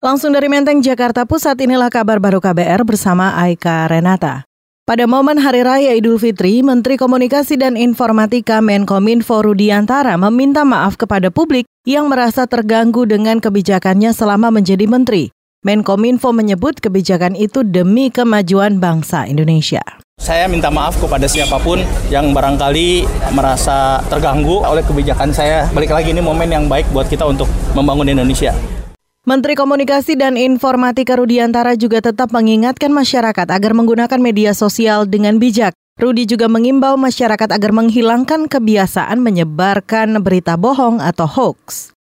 Langsung dari Menteng, Jakarta Pusat, inilah kabar baru KBR bersama Aika Renata. Pada momen Hari Raya Idul Fitri, Menteri Komunikasi dan Informatika Menkominfo Rudiantara meminta maaf kepada publik yang merasa terganggu dengan kebijakannya selama menjadi menteri. Menkominfo menyebut kebijakan itu demi kemajuan bangsa Indonesia. Saya minta maaf kepada siapa pun yang barangkali merasa terganggu oleh kebijakan saya. Balik lagi ini momen yang baik buat kita untuk membangun Indonesia. Menteri Komunikasi dan Informatika Rudiantara juga tetap mengingatkan masyarakat agar menggunakan media sosial dengan bijak. Rudi juga mengimbau masyarakat agar menghilangkan kebiasaan menyebarkan berita bohong atau hoax.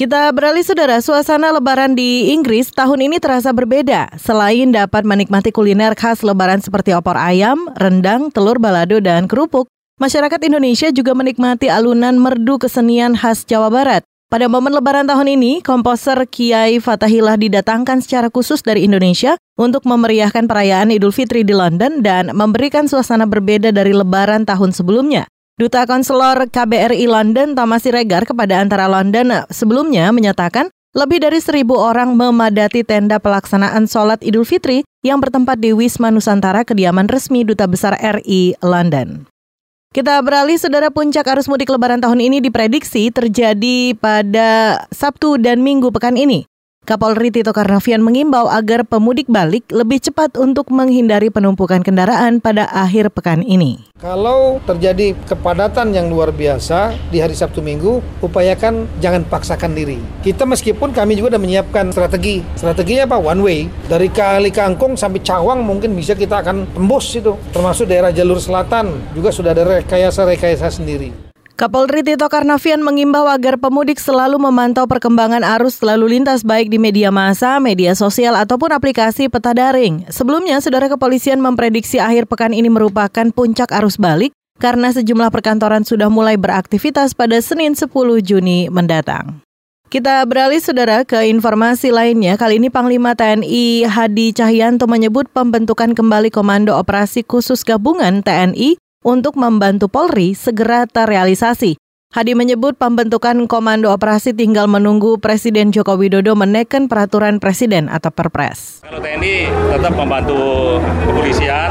Kita beralih saudara, suasana lebaran di Inggris tahun ini terasa berbeda. Selain dapat menikmati kuliner khas lebaran seperti opor ayam, rendang, telur balado, dan kerupuk, masyarakat Indonesia juga menikmati alunan merdu kesenian khas Jawa Barat. Pada momen lebaran tahun ini, komposer Kiai Fatahillah didatangkan secara khusus dari Indonesia untuk memeriahkan perayaan Idul Fitri di London dan memberikan suasana berbeda dari lebaran tahun sebelumnya. Duta Konselor KBRI London Thomas Siregar kepada Antara London sebelumnya menyatakan lebih dari seribu orang memadati tenda pelaksanaan sholat Idul Fitri yang bertempat di Wisma Nusantara kediaman resmi Duta Besar RI London. Kita beralih, saudara puncak arus mudik lebaran tahun ini diprediksi terjadi pada Sabtu dan Minggu pekan ini. Kapolri Tito Karnavian mengimbau agar pemudik balik lebih cepat untuk menghindari penumpukan kendaraan pada akhir pekan ini. Kalau terjadi kepadatan yang luar biasa di hari Sabtu Minggu, upayakan jangan paksakan diri. Kita meskipun kami juga sudah menyiapkan strategi. Strateginya apa? One way. Dari Kali Kangkung sampai Cawang mungkin bisa kita akan tembus itu. Termasuk daerah jalur selatan juga sudah ada rekayasa-rekayasa sendiri. Kapolri Tito Karnavian mengimbau agar pemudik selalu memantau perkembangan arus lalu lintas baik di media massa, media sosial, ataupun aplikasi peta daring. Sebelumnya, saudara kepolisian memprediksi akhir pekan ini merupakan puncak arus balik karena sejumlah perkantoran sudah mulai beraktivitas pada Senin 10 Juni mendatang. Kita beralih saudara ke informasi lainnya. Kali ini Panglima TNI Hadi Cahyanto menyebut pembentukan kembali Komando Operasi Khusus Gabungan TNI untuk membantu Polri segera terrealisasi. Hadi menyebut pembentukan komando operasi tinggal menunggu Presiden Joko Widodo menekan peraturan Presiden atau Perpres. Kalau TNI tetap membantu kepolisian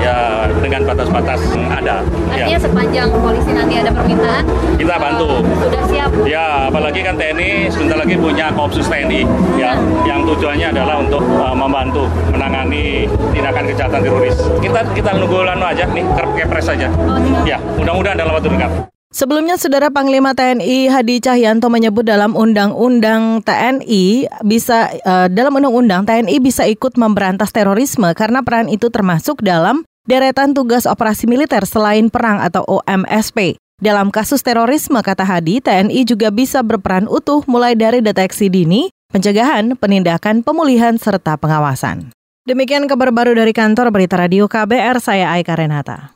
ya dengan batas-batas yang ada. Artinya ya. sepanjang polisi nanti ada permintaan, kita bantu. Sudah siap. Ya, apalagi kan TNI sebentar lagi punya Kopsus TNI ya, nah. yang tujuannya adalah untuk uh, membantu menangani tindakan kejahatan teroris. Kita kita nunggu lanu aja nih, kepres saja. Oh, ya, mudah-mudahan dalam waktu dekat. Sebelumnya, Saudara Panglima TNI Hadi Cahyanto menyebut dalam Undang-Undang TNI bisa uh, dalam Undang-Undang TNI bisa ikut memberantas terorisme karena peran itu termasuk dalam deretan tugas operasi militer selain perang atau OMSP. Dalam kasus terorisme, kata Hadi, TNI juga bisa berperan utuh mulai dari deteksi dini, pencegahan, penindakan, pemulihan, serta pengawasan. Demikian kabar baru dari kantor Berita Radio KBR, saya Aika Renata.